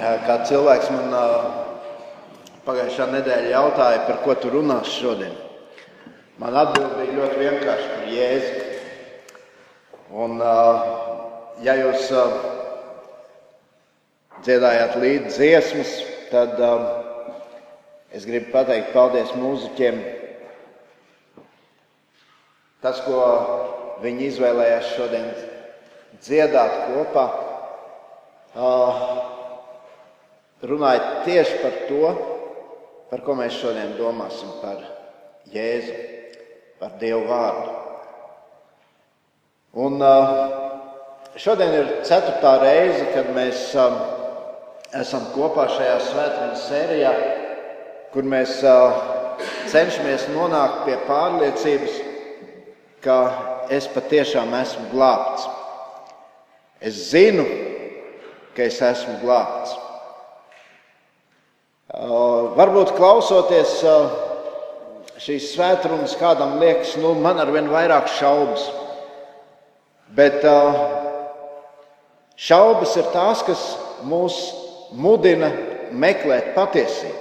Kā cilvēks man pagājušā nedēļa jautāja, par ko tu runās šodien. Man atbild bija ļoti vienkārši par Jēzu. Un, ja jūs dziedājāt līdzi dziesmas, tad es gribu pateikt paldies mūziķiem. Tas, ko viņi izvēlējās šodien dziedāt kopā, runāja tieši par to, par ko mēs šodien domāsim, par Jēzu, par Dievu vārdu. Un šodien ir ceturtā reize, kad mēs esam kopā šajā svētdienas sērijā, kur mēs cenšamies nonākt pie pārliecības, ka es patiešām esmu glābts. Es zinu, ka es esmu glābts. Varbūt klausoties šīs svētrunas, kādam liekas, nu, man ar vien vairāk šaubas. Bet šaubas ir tās, kas mūs mudina meklēt patiesību.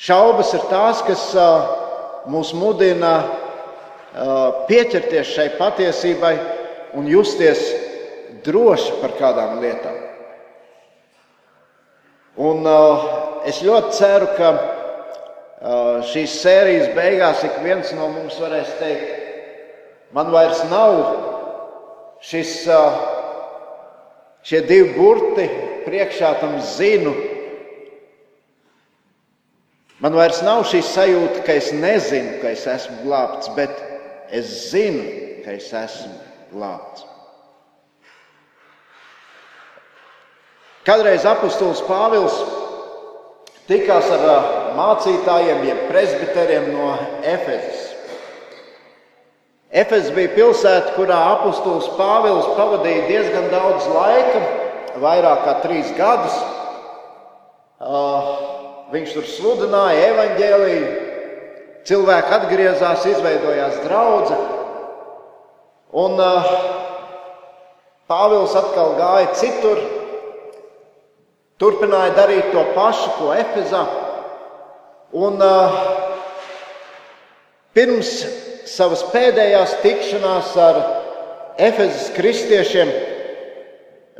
Šaubas ir tās, kas mūs mudina pieķerties šai patiesībai un justies droši par kādām lietām. Un, uh, es ļoti ceru, ka uh, šīs sērijas beigās ik viens no mums varēs teikt, man vairs nav šis, uh, šie divi burti priekšā tam zinu. Man vairs nav šī sajūta, ka es nezinu, ka es esmu glābts, bet es zinu, ka es esmu glābts. Kādreiz apustulis Pāvils tikās ar mācītājiem, jeb presbiteriem no Efezes. Efezes bija pilsēta, kurā apustulis Pāvils pavadīja diezgan daudz laika, vairāk kā trīs gadus. Viņš tur sludināja evaņģēlīju, cilvēki atgriezās, izveidojās draudzene. Un Pāvils atkal gāja citur, turpināja darīt to pašu, ko Efezā. Un uh, pirms savas pēdējās tikšanās ar Efezas kristiešiem,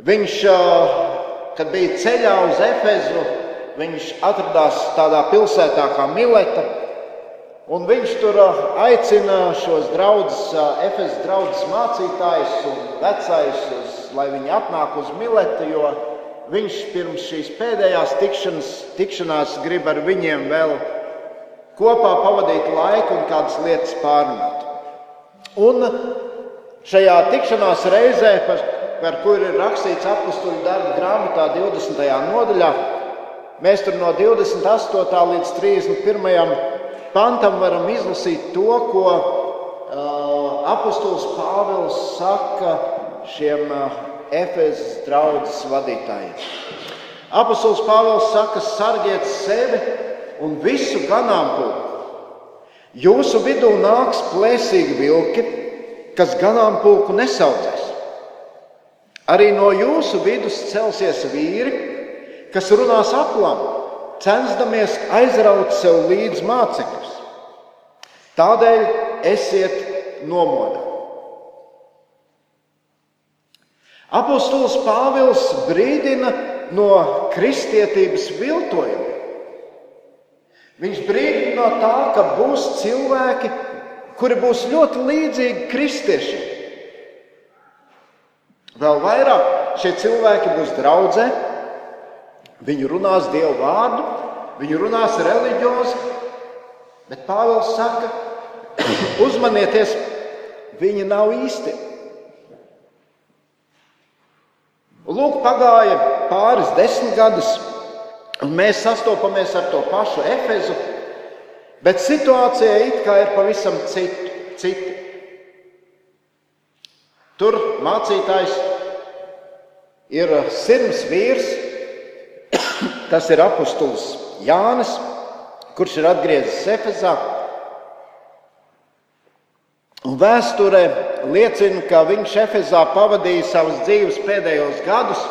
viņš, uh, kad bija ceļā uz Efezu, viņš atradās tādā pilsētā kā Mileta. Un viņš tur aicina šos draugus, Efezas draugus mācītājus un vecājus, lai viņi atnāk uz Miletu, jo viņš pirms šīs pēdējās tikšanas, tikšanās grib ar viņiem vēl kopā pavadīt laiku un kādas lietas pārunāt. Un šajā tikšanās reizē, par, par kuru ir rakstīts apakstuļu darba grāmatā, 20. nodaļā, mēs tur no 28. līdz 31. pantam varam izlasīt to, ko uh, apustulis Pāvils saka šiem uh, Efezas draugas vadītājiem. Apostols Pāvils saka, sargiet sevi un visu ganāmpulku. Jūsu vidū nāks plēsīgi vilki, kas ganāmpulku nesaudzēs. Arī no jūsu vidus celsies vīri, kas runās aplam, censdamies aizraut sev līdzi mācekļus. Tādēļ esiet nomodā. Apostols Pāvils brīdina no kristietības viltojuma. Viņš brīdina no tā, ka būs cilvēki, kuri būs ļoti līdzīgi kristiešiem. Vēl vairāk šie cilvēki būs draugi, viņi runās Dievu vārdu, viņi runās reliģiozi, bet Pāvils saka, uzmanieties, viņi nav īsti. Lūk, pagāja pāris desmit gadus, un mēs sastopamies ar to pašu Efezu, bet situācija it kā ir pavisam cita. Tur mācītājs ir sirds vīrs, tas ir apustulis Jānis, kurš ir atgriezies Efezā. Un vēsture liecina, ka viņš Efezā pavadīja savas dzīves pēdējos gadus,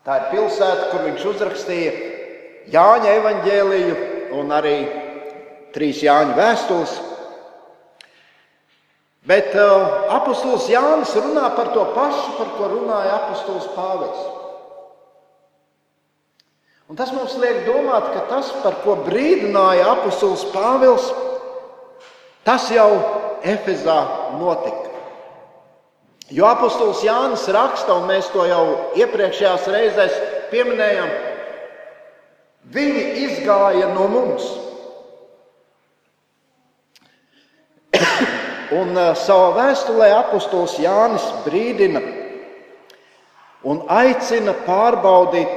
Tā ir pilsēta, kur viņš uzrakstīja Jāņa evanģēliju un arī trīs Jāņa vēstules. Bet uh, apustulis Jānis runā par to pašu, par ko runāja apustulis Pāvils. Un tas mums liek domāt, ka tas, par ko brīdināja apustulis Pāvils, tas jau Efezā notika. Jo apustulis Jānis raksta, un mēs to jau iepriekšējās reizēs pieminējām, viņi izgāja no mums. Un uh, savā vēstulē apustulis Jānis brīdina un aicina pārbaudīt,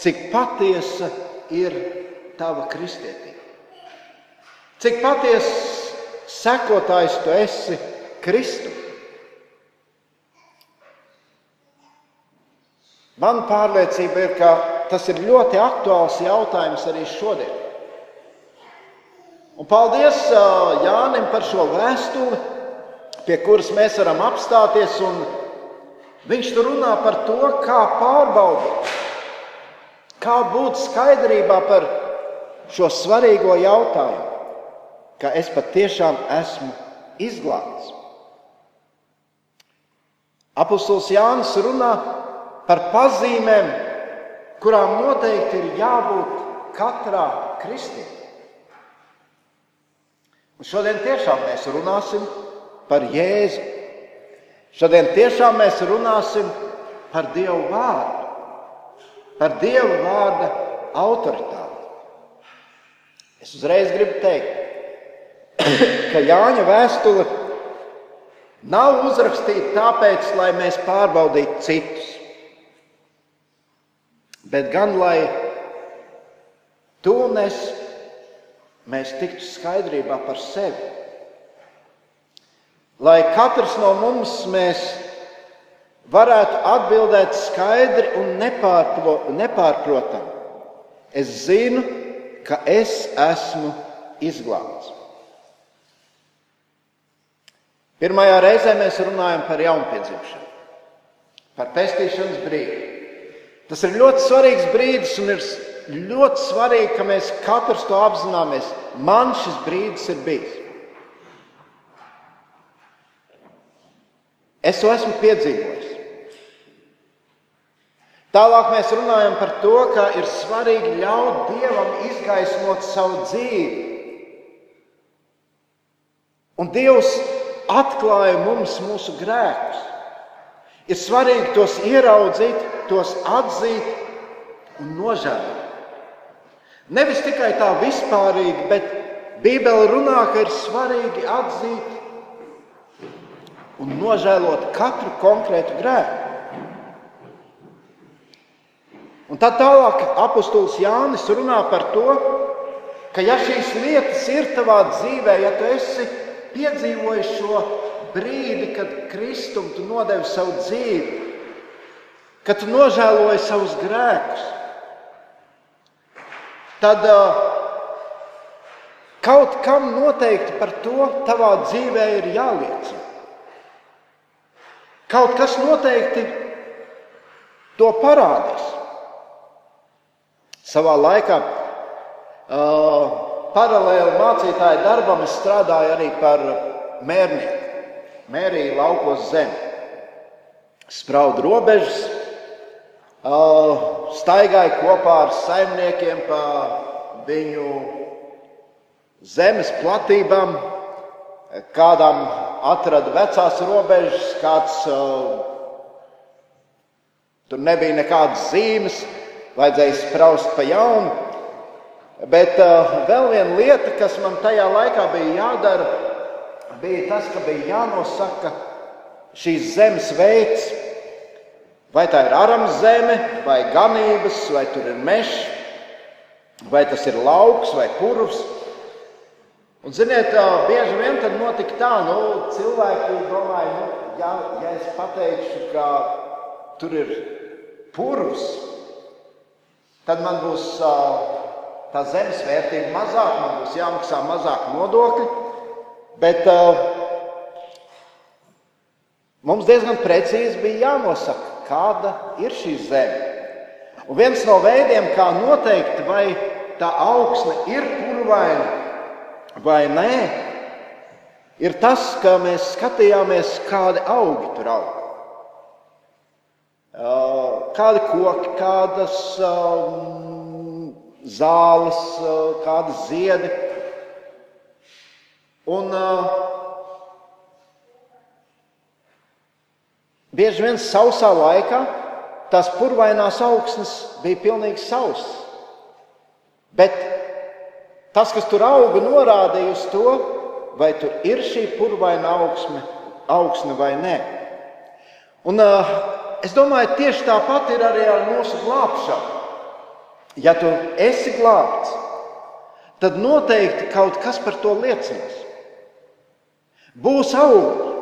cik patiesa ir tava kristietība. Cik patiesa sekotājs tu esi Kristum. Man pārliecība ir, ka tas ir ļoti aktuāls jautājums arī šodien. Un paldies Jānim par šo vēstuli, pie kuras mēs varam apstāties. Viņš tur runā par to, kā pārbaudīt, kā būt skaidrībā par šo svarīgo jautājumu, ka es patiešām esmu izglābts. Apostols Jānis runā par pazīmēm, kurām noteikti ir jābūt katrā kristietī. Un šodien tiešām mēs runāsim par Jēzu. Šodien tiešām mēs runāsim par Dievu vārdu, par Dieva vārda autoritāti. Es uzreiz gribu teikt, ka Jāņa vēstule nav uzrakstīta tāpēc, lai mēs pārbaudītu citus bet gan lai tu un es mēs tiktu skaidrībā par sevi. Lai katrs no mums mēs varētu atbildēt skaidri un nepārprotami. Es zinu, ka es esmu izglābts. Pirmajā reizē mēs runājam par jaunpiedzimšanu, par pestīšanas brīdi. Tas ir ļoti svarīgs brīdis, un ir ļoti svarīgi, ka mēs katrs to apzināmies. Man šis brīdis ir bijis. Es to esmu piedzīvojis. Tālāk mēs runājam par to, ka ir svarīgi ļaut Dievam izgaismot savu dzīvi. Un Dievs atklāja mums mūsu grēkus. Ir svarīgi tos ieraudzīt, tos atzīt un nožēlot. Nevis tikai tā vispārīgi, bet Bībele runā, ka ir svarīgi atzīt un nožēlot katru konkrētu grēku. Un tad tālāk apustulis Jānis runā par to, ka ja šīs lietas ir tavā dzīvē, ja tu esi piedzīvojis šo brīdi, kad Kristum tu nodevi savu dzīvi, kad tu nožēloji savus grēkus, tad kaut kam noteikti par to tavā dzīvē ir jāliecina. Kaut kas noteikti to parādīs. Savā laikā, uh, paralēli mācītāja darbam, es strādāju arī par mērnieku. Mērīju laukos zemi, spraudu robežas, staigāja kopā ar saimniekiem pa viņu zemes platībām, kādam atrada vecās robežas, kāds tur nebija nekādas zīmes, vajadzēja spraust pa jaunu. Bet uh, vēl viena lieta, kas man tajā laikā bija jādara, bija tas, ka bija jānosaka šīs zemes veids. Vai tā ir arams zeme, vai ganības, vai tur ir mežs, vai tas ir lauks vai purvs. Un, ziniet, bieži vien tad notika tā, nu, cilvēki domāja, nu, ja, ja es pateikšu, ka tur ir purvs, tad man būs tā zemes vērtība mazāk, man būs jāmaksā mazāk nodokļi. Bet uh, mums diezgan precīzi bija jānosaka, kāda ir šī zeme. Un viens no veidiem, kā noteikt, vai tā augsne ir purvaina vai nē, ir tas, ka mēs skatījāmies, kādi augi tur aug. Kādi koki, kādas um, zāles, kādi ziedi. Un, uh, bieži vien sausā laikā tās purvainās augsnes bija pilnīgi sausas. Bet tas, kas tur auga, norādīja uz to, vai tur ir šī purvaina augsme, augsne vai nē. Un, uh, es domāju, tieši tāpat ir arī ar mūsu glābšanu. Ja tu esi glābts, tad noteikti kaut kas par to liecinās. Būs augļi.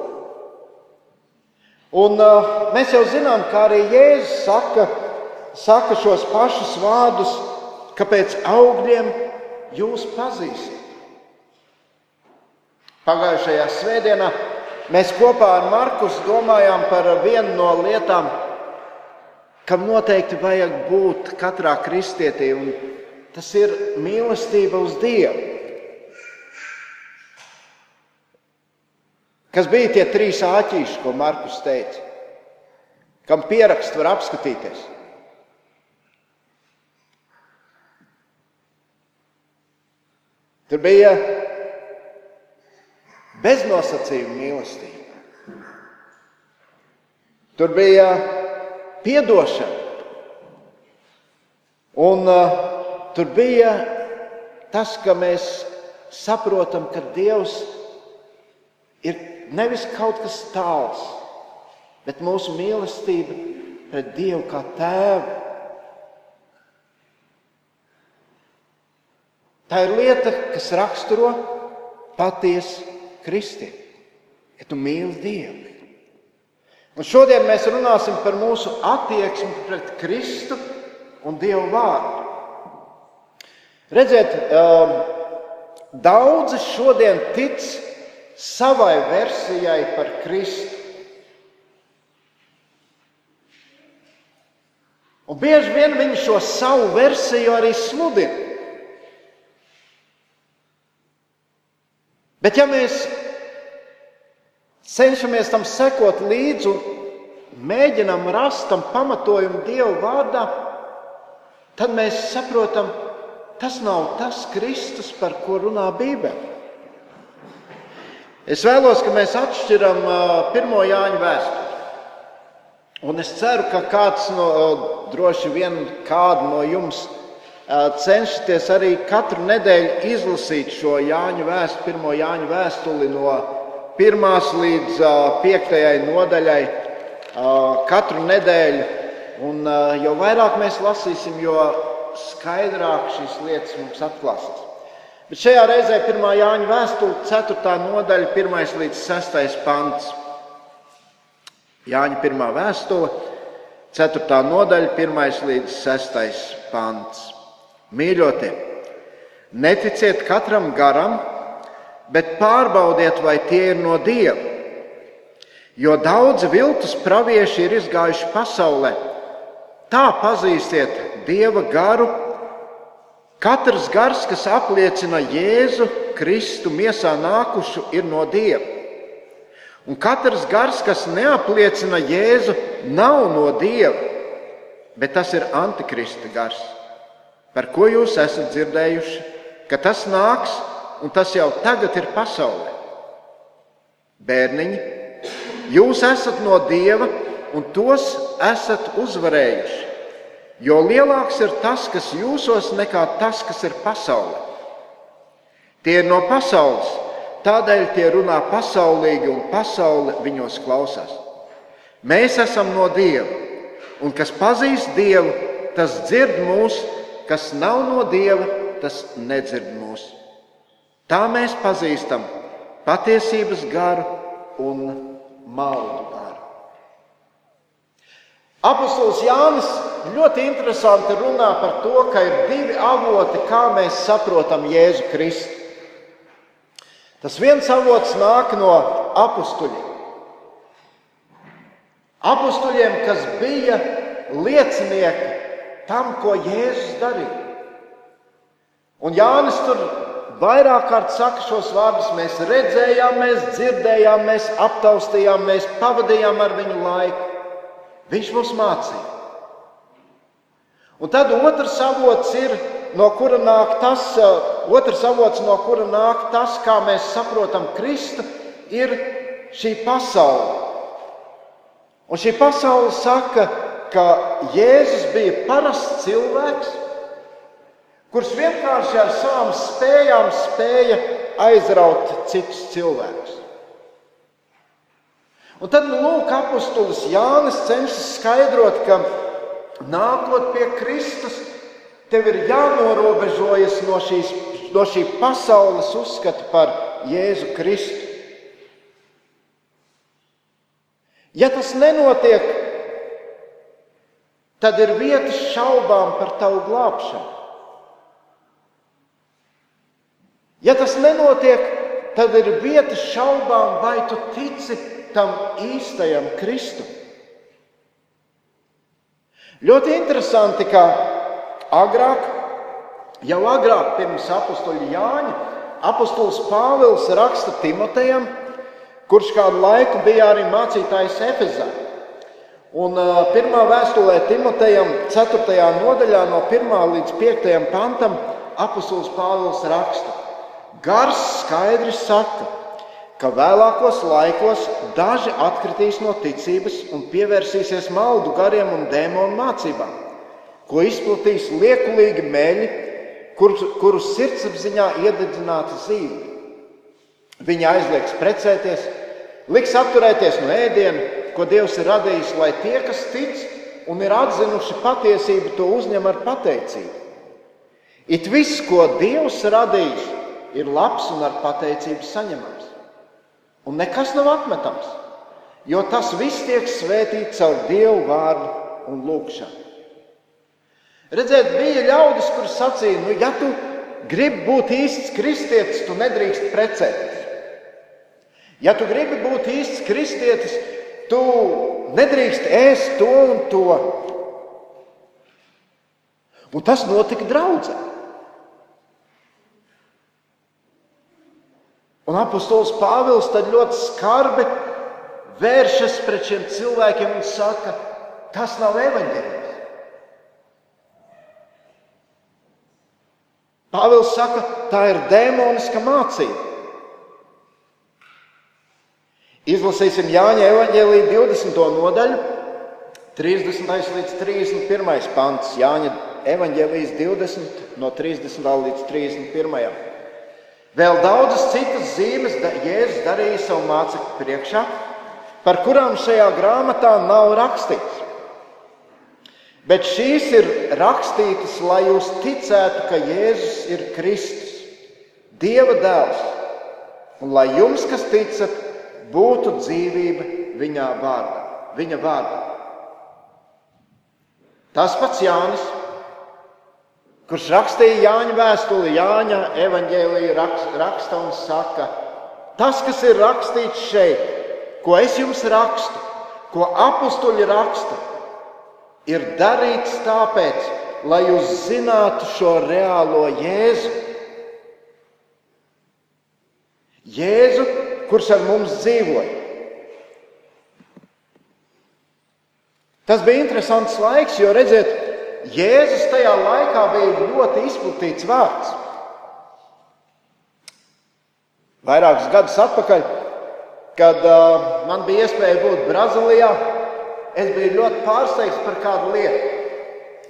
Un, uh, mēs jau zinām, kā arī Jēzus saka, saka šos pašus vārdus, kāpēc augļiem jūs pazīsiet. Pagājušajā svētdienā mēs kopā ar Markus domājām par vienu no lietām, kam noteikti vajag būt katrā kristietī, un tas ir mīlestība uz Dievu. Kas bija tie trīs āķīši, ko Markus teica? Kam pierakst var apskatīties? Tur bija beznosacījuma mīlestība. Tur bija atdošana. Un uh, tur bija tas, ka mēs saprotam, ka Dievs ir nevis kaut kas tāls, bet mūsu mīlestība pret Dievu kā tēvu. Tā ir lieta, kas raksturo patiesu kristieti, ka tu mīli Dievu. Un šodien mēs runāsim par mūsu attieksmi pret Kristu un Dievu vārdu. Redziet, um, daudzi šodien tic savai versijai par Kristu. Un bieži vien viņi šo savu versiju arī sludina. Bet, ja mēs cenšamies tam sekot līdzi un mēģinam rast tam pamatojumu Dieva vārdā, tad mēs saprotam, tas nav tas Kristus, par ko runā Bībele. Es vēlos, ka mēs atšķiram pirmo Jāņa vēsturi. Un es ceru, ka kāds no, droši vien kādu no jums cenšaties arī katru nedēļu izlasīt šo Jāņa vēstuli, pirmo Jāņa vēstuli no 1 līdz 5 nodaļai katru nedēļu. Un jo vairāk mēs lasīsim, jo skaidrāk šīs lietas mums atklāsies. Bet šajā reizē 1. Jāņa vēstule, 4. nodaļa, 1 līdz 6. pants. Jāņa 1. vēstule, 4. nodaļa, 1 līdz 6. pants. Mīļotie, neticiet katram garam, bet pārbaudiet, vai tie ir no Dieva. Jo daudzi viltus pravieši ir izgājuši pasaulē. Tā pazīstiet Dieva garu. Katrs gars, kas apliecina Jēzu Kristu miesā nākušu, ir no Dieva. Un katrs gars, kas neapliecina Jēzu, nav no Dieva, bet tas ir antikrista gars, par ko jūs esat dzirdējuši, ka tas nāks un tas jau tagad ir pasaulē. Bērniņi, jūs esat no Dieva un tos esat uzvarējuši. Jo lielāks ir tas, kas jūsos, nekā tas, kas ir pasaulē. Tie ir no pasaules, tādēļ tie runā pasaulīgi un pasaule viņos klausās. Mēs esam no Dieva, un kas pazīst Dievu, tas dzird mūs, kas nav no Dieva, tas nedzird mūs. Tā mēs pazīstam patiesības garu un maldu garu. Apostols Jānis ļoti interesanti runā par to, ka ir divi avoti, kā mēs saprotam Jēzu Kristu. Tas viens avots nāk no apstuļiem. Apstuļiem, kas bija liecinieki tam, ko Jēzus darīja. Un Jānis tur vairāk kārt saka šos vārdus. Mēs redzējām, mēs dzirdējām, mēs aptaustījām, mēs pavadījām ar viņu laiku. Viņš mums mācīja. Un tad otrs avots ir, no kura nāk tas, otrs avots, no kura nāk tas, kā mēs saprotam Kristu, ir šī pasaule. Un šī pasaule saka, ka Jēzus bija parasts cilvēks, kurš vienkārši ar savām spējām spēja aizraut citus cilvēkus. Un tad, nu, lūk, apustulis Jānis cenšas skaidrot, ka nākot pie Kristus, tev ir jānorobežojas no, šīs, no šī pasaules uzskata par Jēzu Kristu. Ja tas nenotiek, tad ir vietas šaubām par tavu glābšanu. Ja tas nenotiek, tad ir vietas šaubām, vai tu tici tam īstajam Kristum. Ļoti interesanti, ka agrāk, jau agrāk pirms apakstuļa Jāņa, apustulis Pāvils raksta Timotejam, kurš kādu laiku bija arī mācītājs Efezā. Un pirmā vēstulē Timotejam, 4. nodaļā, no 1 līdz 5 pantam, apustulis Pāvils raksta: Gars skaidri saka, ka vēlākos laikos daži atkritīs no ticības un pievērsīsies maldu gariem un dēmonu mācībām, ko izplatīs liekulīgi meļi, kurus, kurus sirdsapziņā iededzināta zīme. Viņi aizliegs precēties, liks atturēties no ēdiena ko Dievs ir radījis, lai tie, kas tic un ir atzinuši patiesību, to uzņem ar pateicību. It viss, ko Dievs radījis, ir labs un ar pateicību saņemams. Un nekas nav atmetams, jo tas viss tiek svētīts caur Dievu vārdu un lūgšanu. Redziet, bija ļaudis, kuriem sacīja, nu, ja tu gribi būt īsts kristietis, tu nedrīkst precēties. Ja tu gribi būt īsts kristietis, Tu nedrīkst ēst to un to. Un tas notika draudzē. Un apustulis Pāvils tad ļoti skarbi vēršas pret šiem cilvēkiem un saka, tas nav evaņģēlijs. Pāvils saka, tā ir demoniska mācība. Izlasīsim Jāņa evanģēlīja 20. nodaļu, 30. līdz 31. pants. Jāņa evanģēlijas 20, no 30. līdz 31. Vēl daudzas citas zīmes Jēzus darīja savu mācekļu priekšā, par kurām šajā grāmatā nav rakstīts. Bet šīs ir rakstītas, lai jūs ticētu, ka Jēzus ir Kristus, Dieva dēls, un lai jums, kas ticat, būtu dzīvība viņā vārdā, viņa vārdā. Tas pats Jānis, kurš rakstīja Jāņa vēstuli, Jāņa evanģēlīja raksta un saka, tas, kas ir rakstīts šeit, ko es jums rakstu, ko apstuļi raksta, ir darīts tāpēc, lai jūs zinātu šo reālo Jēzu. Jēzu, kurš ar mums dzīvoja. Tas bija interesants laiks, jo redziet, Jēzus tajā laikā bija ļoti izplatīts vārds. Vairākus gadus atpakaļ, kad uh, man bija iespēja būt Brazīlijā, es biju ļoti pārsteigts par kādu lietu.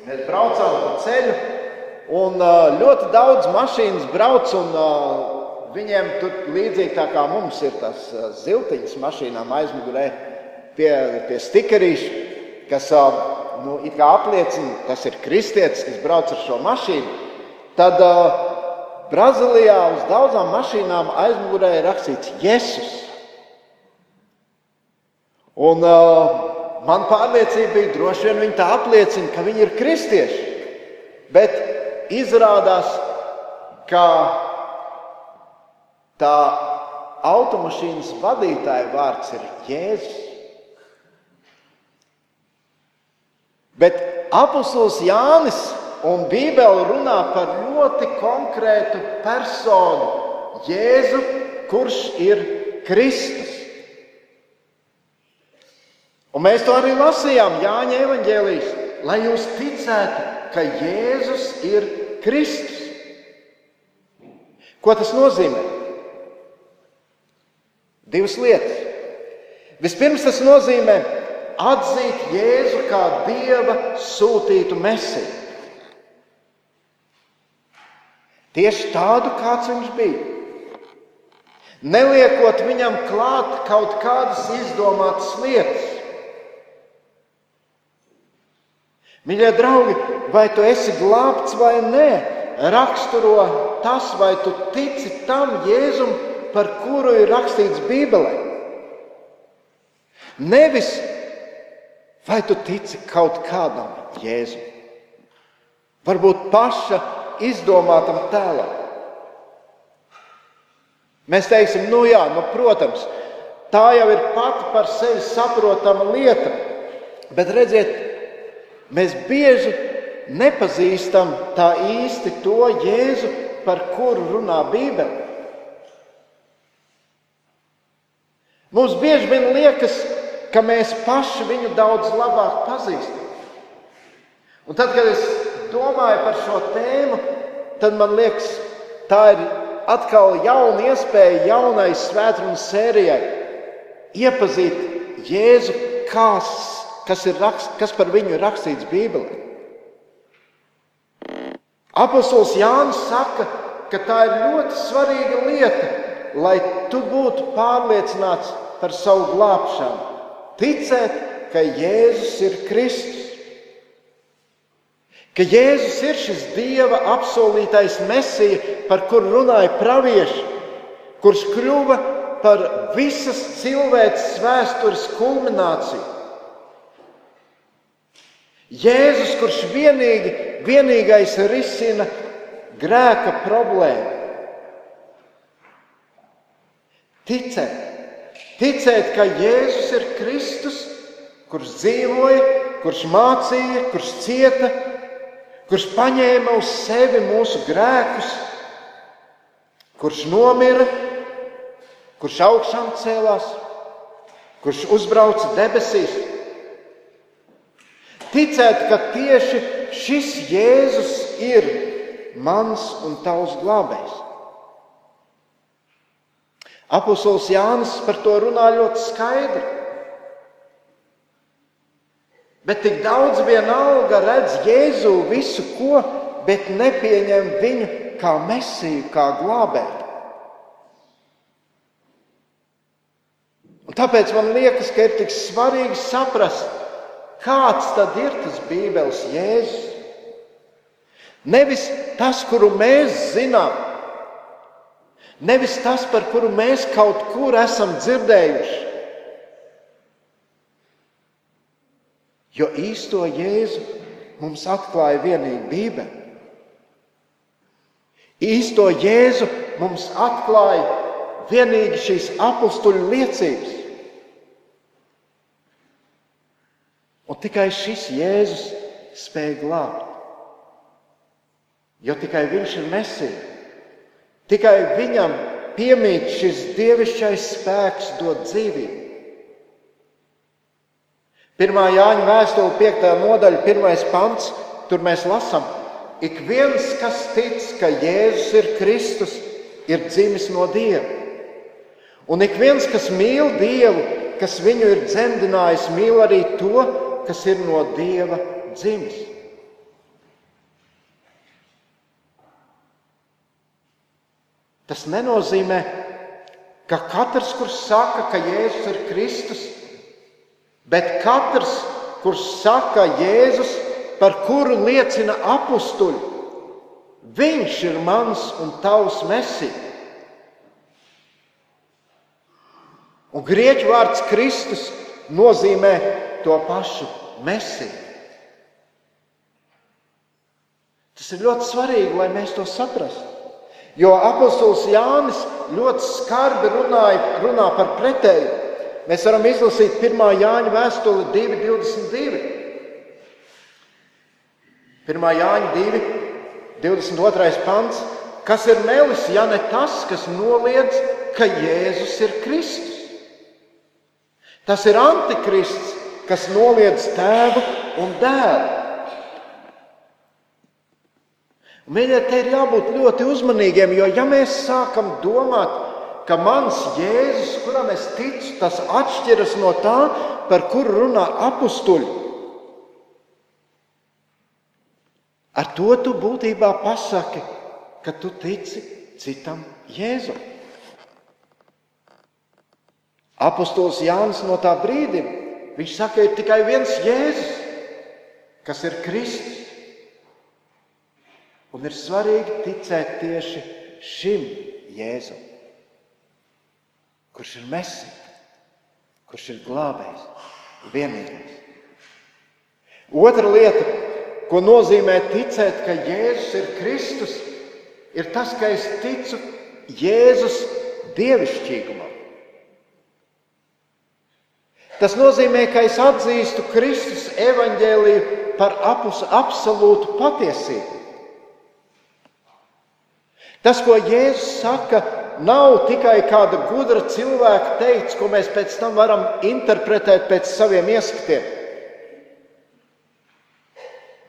Mēs braucām pa ceļu, un uh, ļoti daudz mašīnas brauc un uh, Viņiem tur līdzīgi tā kā mums ir tas ziltiņas mašīnām aizmugurē pie, pie stikerīša, kas nu, apliecina, kas ir kristietis, kas brauc ar šo mašīnu. Tad uh, Brazīlijā uz daudzām mašīnām aizmugurē ir rakstīts Jēzus. Un uh, man pārliecība bija, droši vien viņi tā apliecina, ka viņi ir kristieši. Bet izrādās, ka Tā automašīnas vadītāja vārds ir Jēzus. Bet apustulis Jānis un Bībele runā par ļoti konkrētu personu, Jēzu, kurš ir Kristus. Un mēs to arī lasījām Jāņa evanģēlīs, lai jūs ticētu, ka Jēzus ir Kristus. Ko tas nozīmē? Divas lietas. Vispirms tas nozīmē atzīt Jēzu kā Dieva sūtītu mesiju. Tieši tādu, kāds viņš bija. Neliekot viņam klāt kaut kādas izdomātas lietas. Mīļie draugi, vai tu esi glābts vai nē, raksturo tas, vai tu tici tam Jēzum, par kuru ir rakstīts Bībelē. Nevis vai tu tici kaut kādam Jēzum, varbūt paša izdomātam tēlam. Mēs teiksim, nu jā, nu, protams, tā jau ir pati par sevi saprotama lieta, bet redziet, mēs bieži nepazīstam tā īsti to Jēzu, par kuru runā Bībele. Mums bieži vien liekas, ka mēs paši viņu daudz labāk pazīstam. Un tad, kad es domāju par šo tēmu, tad man liekas, tā ir atkal jauna iespēja jaunai svētdienas sērijai iepazīt Jēzu, kas, kas, ir rakst, kas par viņu ir rakstīts Bībelē. Apostols Jānis saka, ka tā ir ļoti svarīga lieta, lai tu būtu pārliecināts par savu glābšanu. Ticēt, ka Jēzus ir Kristus. Ka Jēzus ir šis Dieva apsolītais mesija, par kuru runāja pravieši, kurš kļuva par visas cilvēces vēstures kulmināciju. Jēzus, kurš vienīgi, vienīgais risina grēka problēmu. Ticēt, ticēt, ka Jēzus ir Kristus, kurš dzīvoja, kurš mācīja, kurš cieta, kurš paņēma uz sevi mūsu grēkus, kurš nomira, kurš augšām cēlās, kurš uzbrauca debesīs. Ticēt, ka tieši šis Jēzus ir mans un tavs glābējs. Apostols Jānis par to runā ļoti skaidri. Bet tik daudz vienalga redz Jēzu visu ko, bet nepieņem viņu kā mesiju, kā glābēju. Un tāpēc man liekas, ka ir tik svarīgi saprast, kāds tad ir tas Bībeles Jēzus. Nevis tas, kuru mēs zinām, nevis tas, par kuru mēs kaut kur esam dzirdējuši, Jo īsto Jēzu mums atklāja vienīgi Bībele. Īsto Jēzu mums atklāja vienīgi šīs apakstuļu liecības. Un tikai šis Jēzus spēja glābt. Jo tikai Viņš ir Mēsija. Tikai Viņam piemīt šis dievišķais spēks dot dzīvību. Pirmā Jāņa vēstule, 5. nodaļa, 1. pants. Tur mēs lasām, ik viens, kas tic, ka Jēzus ir Kristus, ir dzimis no Dieva. Un ik viens, kas mīl Dievu, kas viņu ir dzemdinājis, mīl arī to, kas ir no Dieva dzimis. Tas nenozīmē, ka katrs, kurš saka, ka Jēzus ir Kristus, Bet katrs, kurš saka Jēzus, par kuru liecina apstuļi, viņš ir mans un tavs mesija. Un grieķu vārds Kristus nozīmē to pašu mesiju. Tas ir ļoti svarīgi, lai mēs to saprastu. Jo apustulis Jānis ļoti skarbi runāja, runā par pretēju. Mēs varam izlasīt 1. Jāņa vēstuli 2.22. 1. Jāņa 2, 22. pants. Kas ir melis, ja ne tas, kas noliedz, ka Jēzus ir Kristus? Tas ir antikrists, kas noliedz tēvu un dēlu. Mīļie, te ir jābūt ļoti uzmanīgiem, jo ja mēs sākam domāt, ka mans Jēzus, kuram es ticu, tas atšķiras no tā, par kuru runā apstuļi, ar to tu būtībā pasaki, ka tu tici citam Jēzum. Apostols Jānis no tā brīdi, viņš saka, ir tikai viens Jēzus, kas ir Kristus. Un ir svarīgi ticēt tieši šim Jēzum, kurš ir Messi, kurš ir glābējs, vienīgais. Otra lieta, ko nozīmē ticēt, ka Jēzus ir Kristus, ir tas, ka es ticu Jēzus dievišķīgumam. Tas nozīmē, ka es atzīstu Kristus evaņģēliju par absolūtu patiesību. Tas, ko Jēzus saka, nav tikai kāda gudra cilvēka teikts, ko mēs pēc tam varam interpretēt pēc saviem ieskatiem.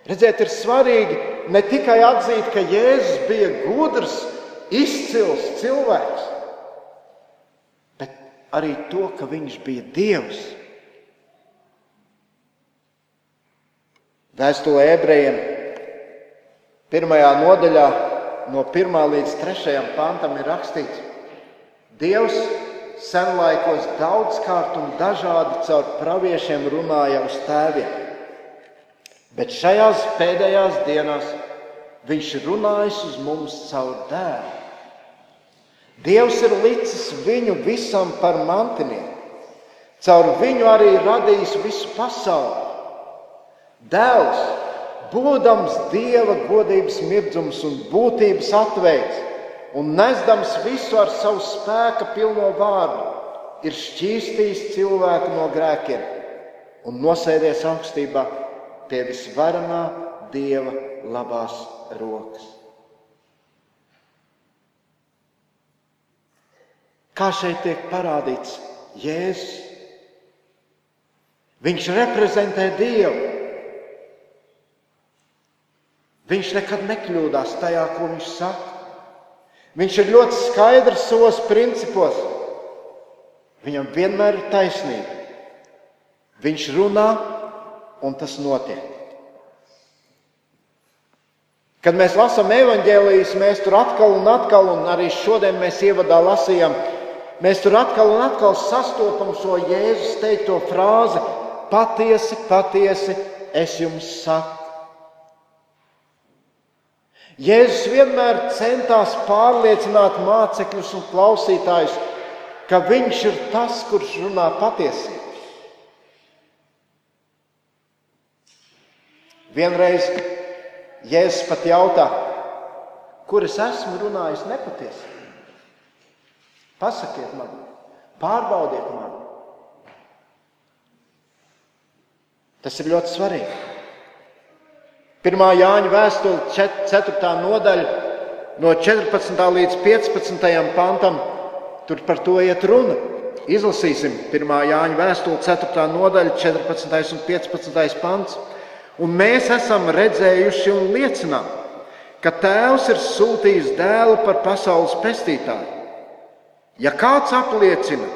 Redziet, ir svarīgi ne tikai atzīt, ka Jēzus bija gudrs, izcils cilvēks, bet arī to, ka viņš bija Dievs. Vēstulē ebrejiem pirmajā nodaļā no 1 līdz 3 pantam ir rakstīts, Dievs senlaikos daudzkārt un dažādi caur praviešiem runāja uz tēviem. Bet šajās pēdējās dienās viņš runājas uz mums caur dēlu. Dievs ir licis viņu visam par mantinieku. Caur viņu arī radījis visu pasauli. Dēls būdams dieva godības mirdzums un būtības atveids, un nesdams visu ar savu spēka pilno vārdu, ir šķīstījis cilvēku no grēkiem un nosēdies augstībā pie visvarenā dieva labās rokas. Kā šeit tiek parādīts Jēzus? Viņš reprezentē Dievu. Viņš nekad nekļūdās tajā, ko viņš saka. Viņš ir ļoti skaidrs savos principos. Viņam vienmēr ir taisnība. Viņš runā, un tas notiek. Kad mēs lasām evanģēlijas, mēs tur atkal un atkal, un arī šodien mēs ievadā lasījām, mēs tur atkal un atkal sastopam šo Jēzus teikto frāzi: Patiesi, patiesi, es jums saku. Jēzus vienmēr centās pārliecināt mācekļus un klausītājus, ka viņš ir tas, kurš runā patiesību. Vienreiz Jēzus pat jautā, kur es esmu runājis nepatiesi. Pasakiet man, pārbaudiet man. Tas ir ļoti svarīgi. Pirmā Jāņa vēstule, 4. nodaļa, no 14. līdz 15. pantam, tur par to iet runa. Izlasīsim 1. Jāņa vēstuli, 4. nodaļa, 14. un 15. pants. Un mēs esam redzējuši un liecinām, ka Tēvs ir sūtījis dēlu par pasaules pestītāju. Ja kāds apliecina,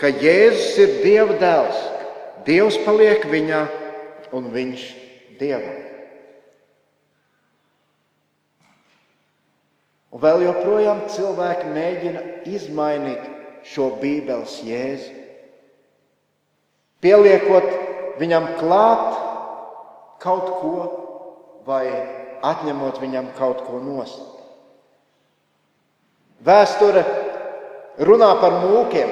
ka Jēzus ir Dieva dēls, Dievs paliek viņā un viņš Dievam. Un vēl joprojām cilvēki mēģina izmainīt šo Bībeles jēzu, pieliekot viņam klāt kaut ko vai atņemot viņam kaut ko nost. Vēsture runā par mūkiem,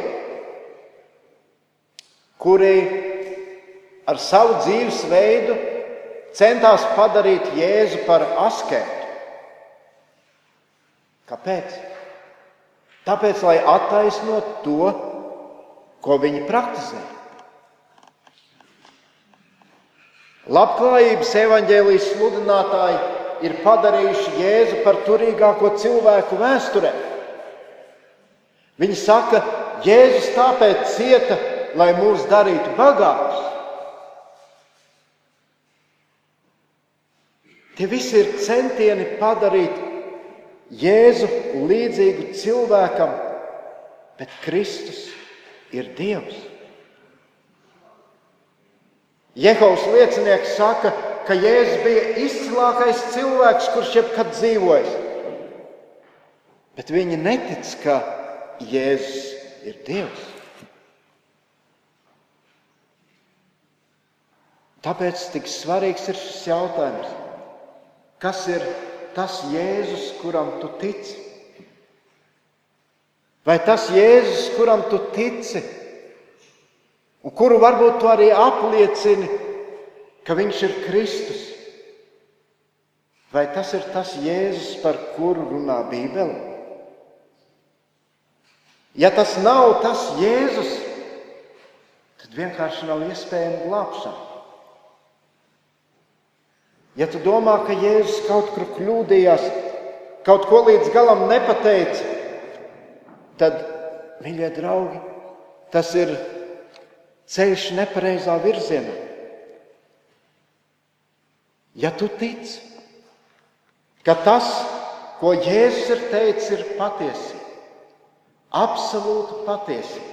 kuri ar savu dzīvesveidu centās padarīt Jēzu par askētu. Kāpēc? Tāpēc, lai attaisnotu to, ko viņi praktizē. Labklājības evaņģēlijas sludinātāji ir padarījuši Jēzu par turīgāko cilvēku vēsturē. Viņi saka, Jēzus tāpēc cieta, lai mūs darītu bagātus. Tie visi ir centieni padarīt Jēzu līdzīgu cilvēkam, bet Kristus ir Dievs. Jehovas liecinieks saka, ka Jēzus bija izcilākais cilvēks, kurš jebkad dzīvojis. Bet viņi netic, ka Jēzus ir Dievs. Tāpēc tik svarīgs ir šis jautājums. Kas ir tas Jēzus, kuram tu tici? Vai tas Jēzus, kuram tu tici, un kuru varbūt tu arī apliecini, ka viņš ir Kristus? Vai tas ir tas Jēzus, par kuru runā Bībele? Ja tas nav tas Jēzus, tad vienkārši nav iespējama glābšana. Ja tu domā, ka Jēzus kaut kur kļūdījās, kaut ko līdz galam nepateica, tad, mīļie draugi, tas ir ceļš nepareizā virzienā. Ja tu tici, ka tas, ko Jēzus ir teicis, ir patiesība, absolūta patiesība.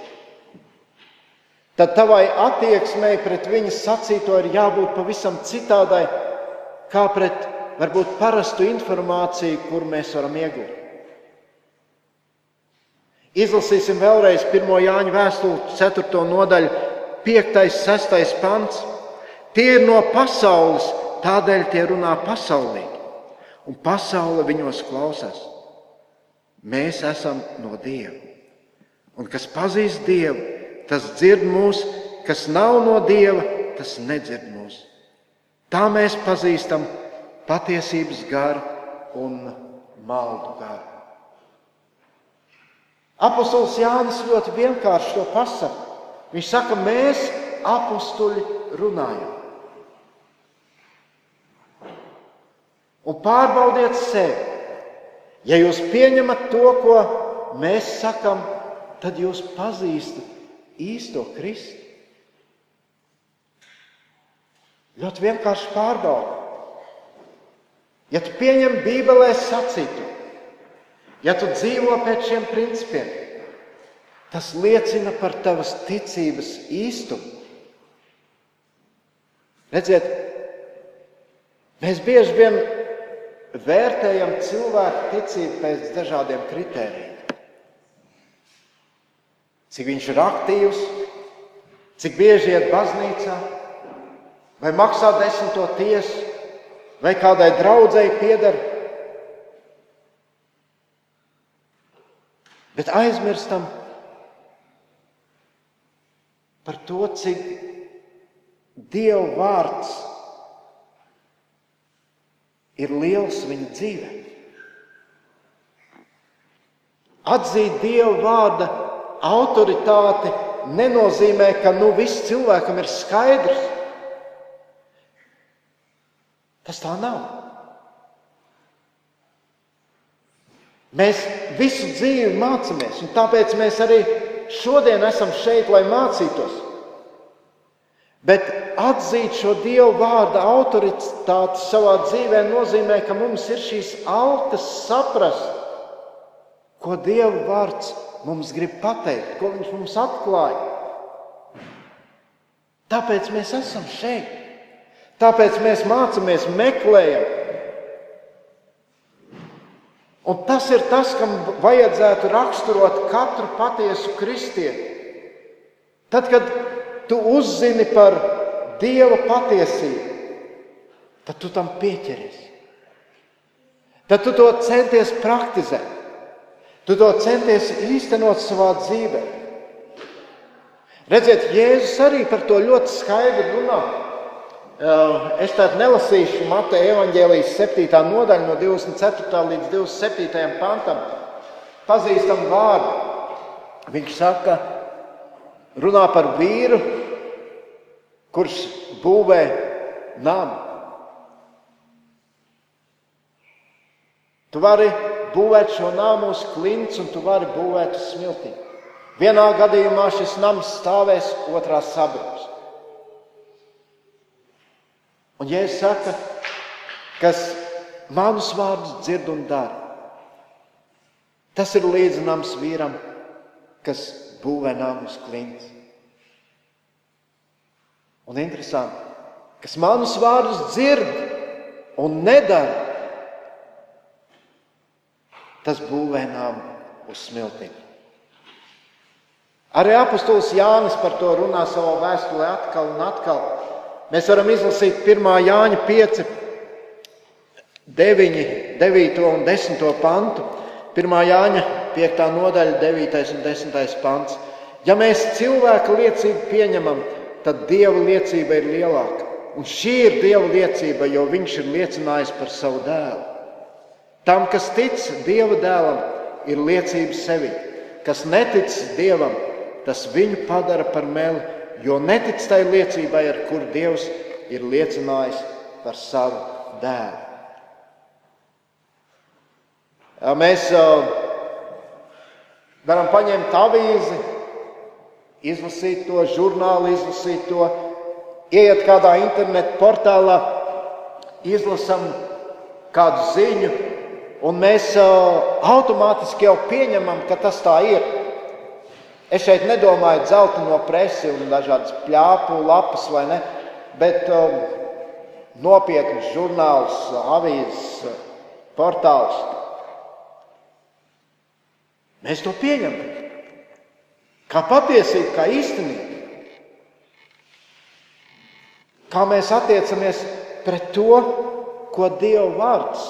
Tad tavai attieksmei pret viņas sacīto ir jābūt pavisam citādai, kā pret varbūt parastu informāciju, kur mēs varam iegūt. Izlasīsim vēlreiz 1. Jāņa vēstuli, 4. nodaļu, 5. un 6. pants. Tie ir no pasaules, tādēļ tie runā pasaulīgi, un pasaule viņos klausās. Mēs esam no Dieva. Un kas pazīst Dievu, tas dzird mūs, kas nav no Dieva, tas nedzird mūs. Tā mēs pazīstam patiesības garu un maldu garu. Apostols Jānis ļoti vienkārši to pasaka. Viņš saka, mēs apstuļi runājam. Un pārbaudiet sevi. Ja jūs pieņemat to, ko mēs sakām, tad jūs pazīstat īsto Kristu. Ļoti vienkārši pārbauda. Ja tu pieņem Bībelē sacītu, ja tu dzīvo pēc šiem principiem, tas liecina par tavas ticības īstumu. Redziet, mēs bieži vien vērtējam cilvēku ticību pēc dažādiem kritērijiem cik viņš ir aktīvs, cik bieži iet baznīcā, vai maksā desmito tiesu, vai kādai draudzēji pieder. Bet aizmirstam par to, cik Dieva vārds ir liels viņa dzīvē. Atzīt Dieva vārdu autoritāte nenozīmē, ka nu, viss cilvēkam ir skaidrs. Tas tā nav. Mēs visu dzīvi mācāmies, un tāpēc mēs arī šodien esam šeit, lai mācītos. Bet atzīt šo Dieva vārda autoritāti savā dzīvē nozīmē, ka mums ir šīs alkas saprast, ko Dieva vārds mums grib pateikt, ko viņš mums atklāja. Tāpēc mēs esam šeit. Tāpēc mēs mācāmies, meklējam. Un tas ir tas, kam vajadzētu raksturot katru patiesu kristieti. Tad, kad tu uzzini par Dieva patiesību, tad tu tam pieķeries. Tad tu to centies praktizēt. Tu to centies īstenot savā dzīvē. Redziet, Jēzus arī par to ļoti skaidri runā. Es tādu nelasīšu Mateja evanģēlijas 7. nodaļu no 24. līdz 27. pantam. Pazīstam vārdu. Viņš saka, runā par vīru, kurš būvē namu. Tu vari būvēt šo namu uz klints, un tu vari būvēt uz smiltīm. Vienā gadījumā šis nams stāvēs, otrā sabrūks. Un, ja es saku, kas manus vārdus dzird un dara, tas ir līdzināms vīram, kas būvē namu uz klints. Un interesanti, kas manus vārdus dzird un nedara, tas būvē namu uz smiltīm. Arī apustulis Jānis par to runā savā vēstulē atkal un atkal. Mēs varam izlasīt 1. Jāņa 5, 9, 9 un 10 pantu. 1. Jāņa 5. nodaļa, 9 un 10 pants. Ja mēs cilvēku liecību pieņemam, tad Dieva liecība ir lielāka. Un šī ir Dieva liecība, jo Viņš ir liecinājis par savu dēlu. Tam, kas tic Dieva dēlam, ir liecība sevi. Kas netic Dievam, tas viņu padara par meli, jo netic tai liecībai, ar kur Dievs ir liecinājis par savu dēlu. Mēs varam paņemt avīzi, izlasīt to žurnālu, izlasīt to, ieiet kādā internetu portālā, izlasam kādu ziņu, un mēs automātiski jau pieņemam, ka tas tā ir. Es šeit nedomāju dzelteno presi un dažādas plāpu lapas, vai ne, bet um, nopietnus žurnālus, avīzes, portālus. Mēs to pieņemam kā patiesību, kā īstenību. Kā mēs attiecamies pret to, ko Dieva vārds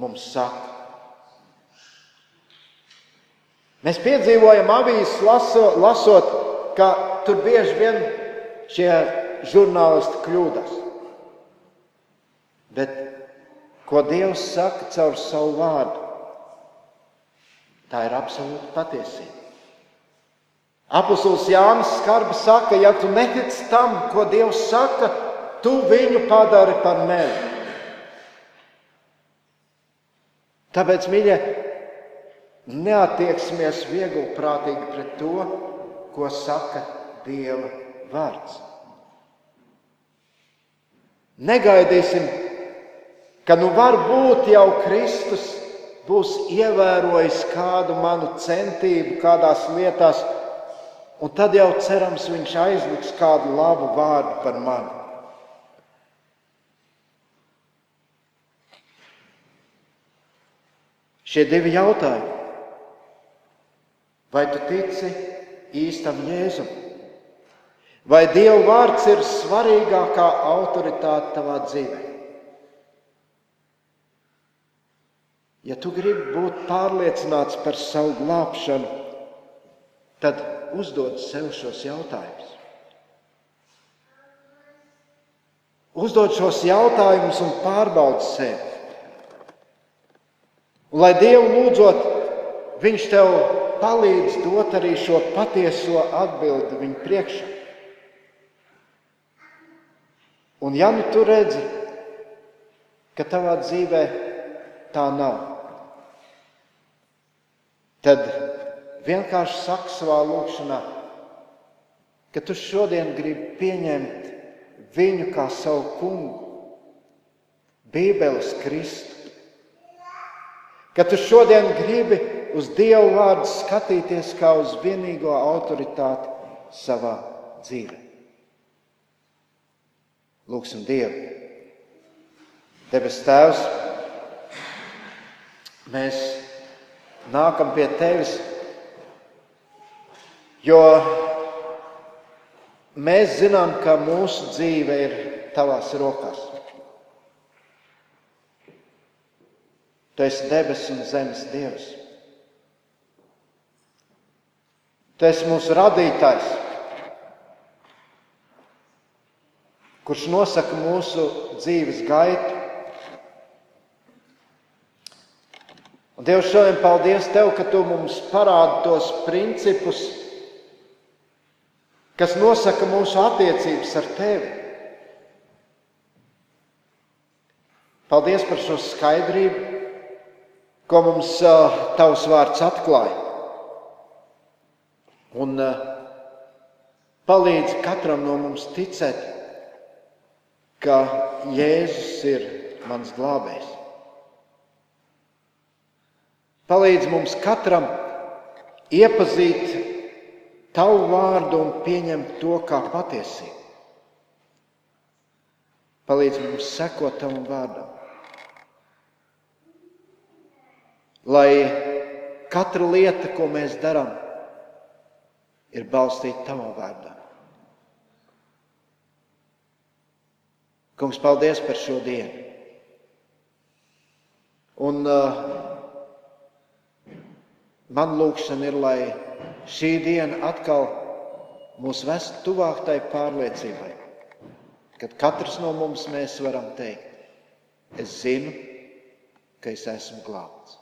mums saka. Mēs piedzīvojam avīzes laso, lasot, ka tur bieži vien šie žurnālisti kļūdas. Bet ko Dievs saka caur savu vārdu, tā ir absolūta patiesība. Apostols Jānis Skarbi saka, ja tu netici tam, ko Dievs saka, tu viņu padari par meli. Tāpēc, mīļie, neatieksimies viegli prātīgi pret to, ko saka Dieva vārds. Negaidīsim, ka nu varbūt jau Kristus būs ievērojis kādu manu centību kādās lietās, Un tad jau cerams, viņš aizliks kādu labu vārdu par mani. Šie divi jautājumi. Vai tu tici īstam Jēzum? Vai Dieva vārds ir svarīgākā autoritāte tavā dzīvē? Ja tu gribi būt pārliecināts par savu glābšanu, tad uzdod sev šos jautājumus. Uzdod šos jautājumus un pārbaudi sevi. Un, lai Dievu lūdzot, Viņš tev palīdz dot arī šo patieso atbildi viņa priekšā. Un, ja nu tu redzi, ka tavā dzīvē tā nav, tad vienkārši saki savā lūkšanā, ka tu šodien gribi pieņemt viņu kā savu kungu, Bībeles Kristu. Ka tu šodien gribi uz Dievu vārdu skatīties kā uz vienīgo autoritāti savā dzīvē. Lūksim Dievu. Debes Tēvs, mēs nākam pie Tevis Jo mēs zinām, ka mūsu dzīve ir tavās rokās. Tu esi debesu un zemes dievs. Esi mūsu radītājs, kurš nosaka mūsu dzīves gaitu. Un Dievs, šodien paldies Tev, ka Tu mums parādi tos principus, kas nosaka mūsu attiecības ar tevi. Paldies par šo skaidrību, ko mums tavs vārds atklāja. Un palīdz katram no mums ticēt, ka Jēzus ir mans glābējs. Palīdz mums katram iepazīt tavu vārdu un pieņemt to kā patiesību. Palīdz mums sekot tavam vārdam. Lai katra lieta, ko mēs darām, ir balstīta tavā vārdā. Kungs, paldies par šo dienu. Un uh, man lūkšana ir, lai šī diena atkal mūs vest tuvāk tai pārliecībai, kad katrs no mums mēs varam teikt, es zinu, ka es esmu glābts.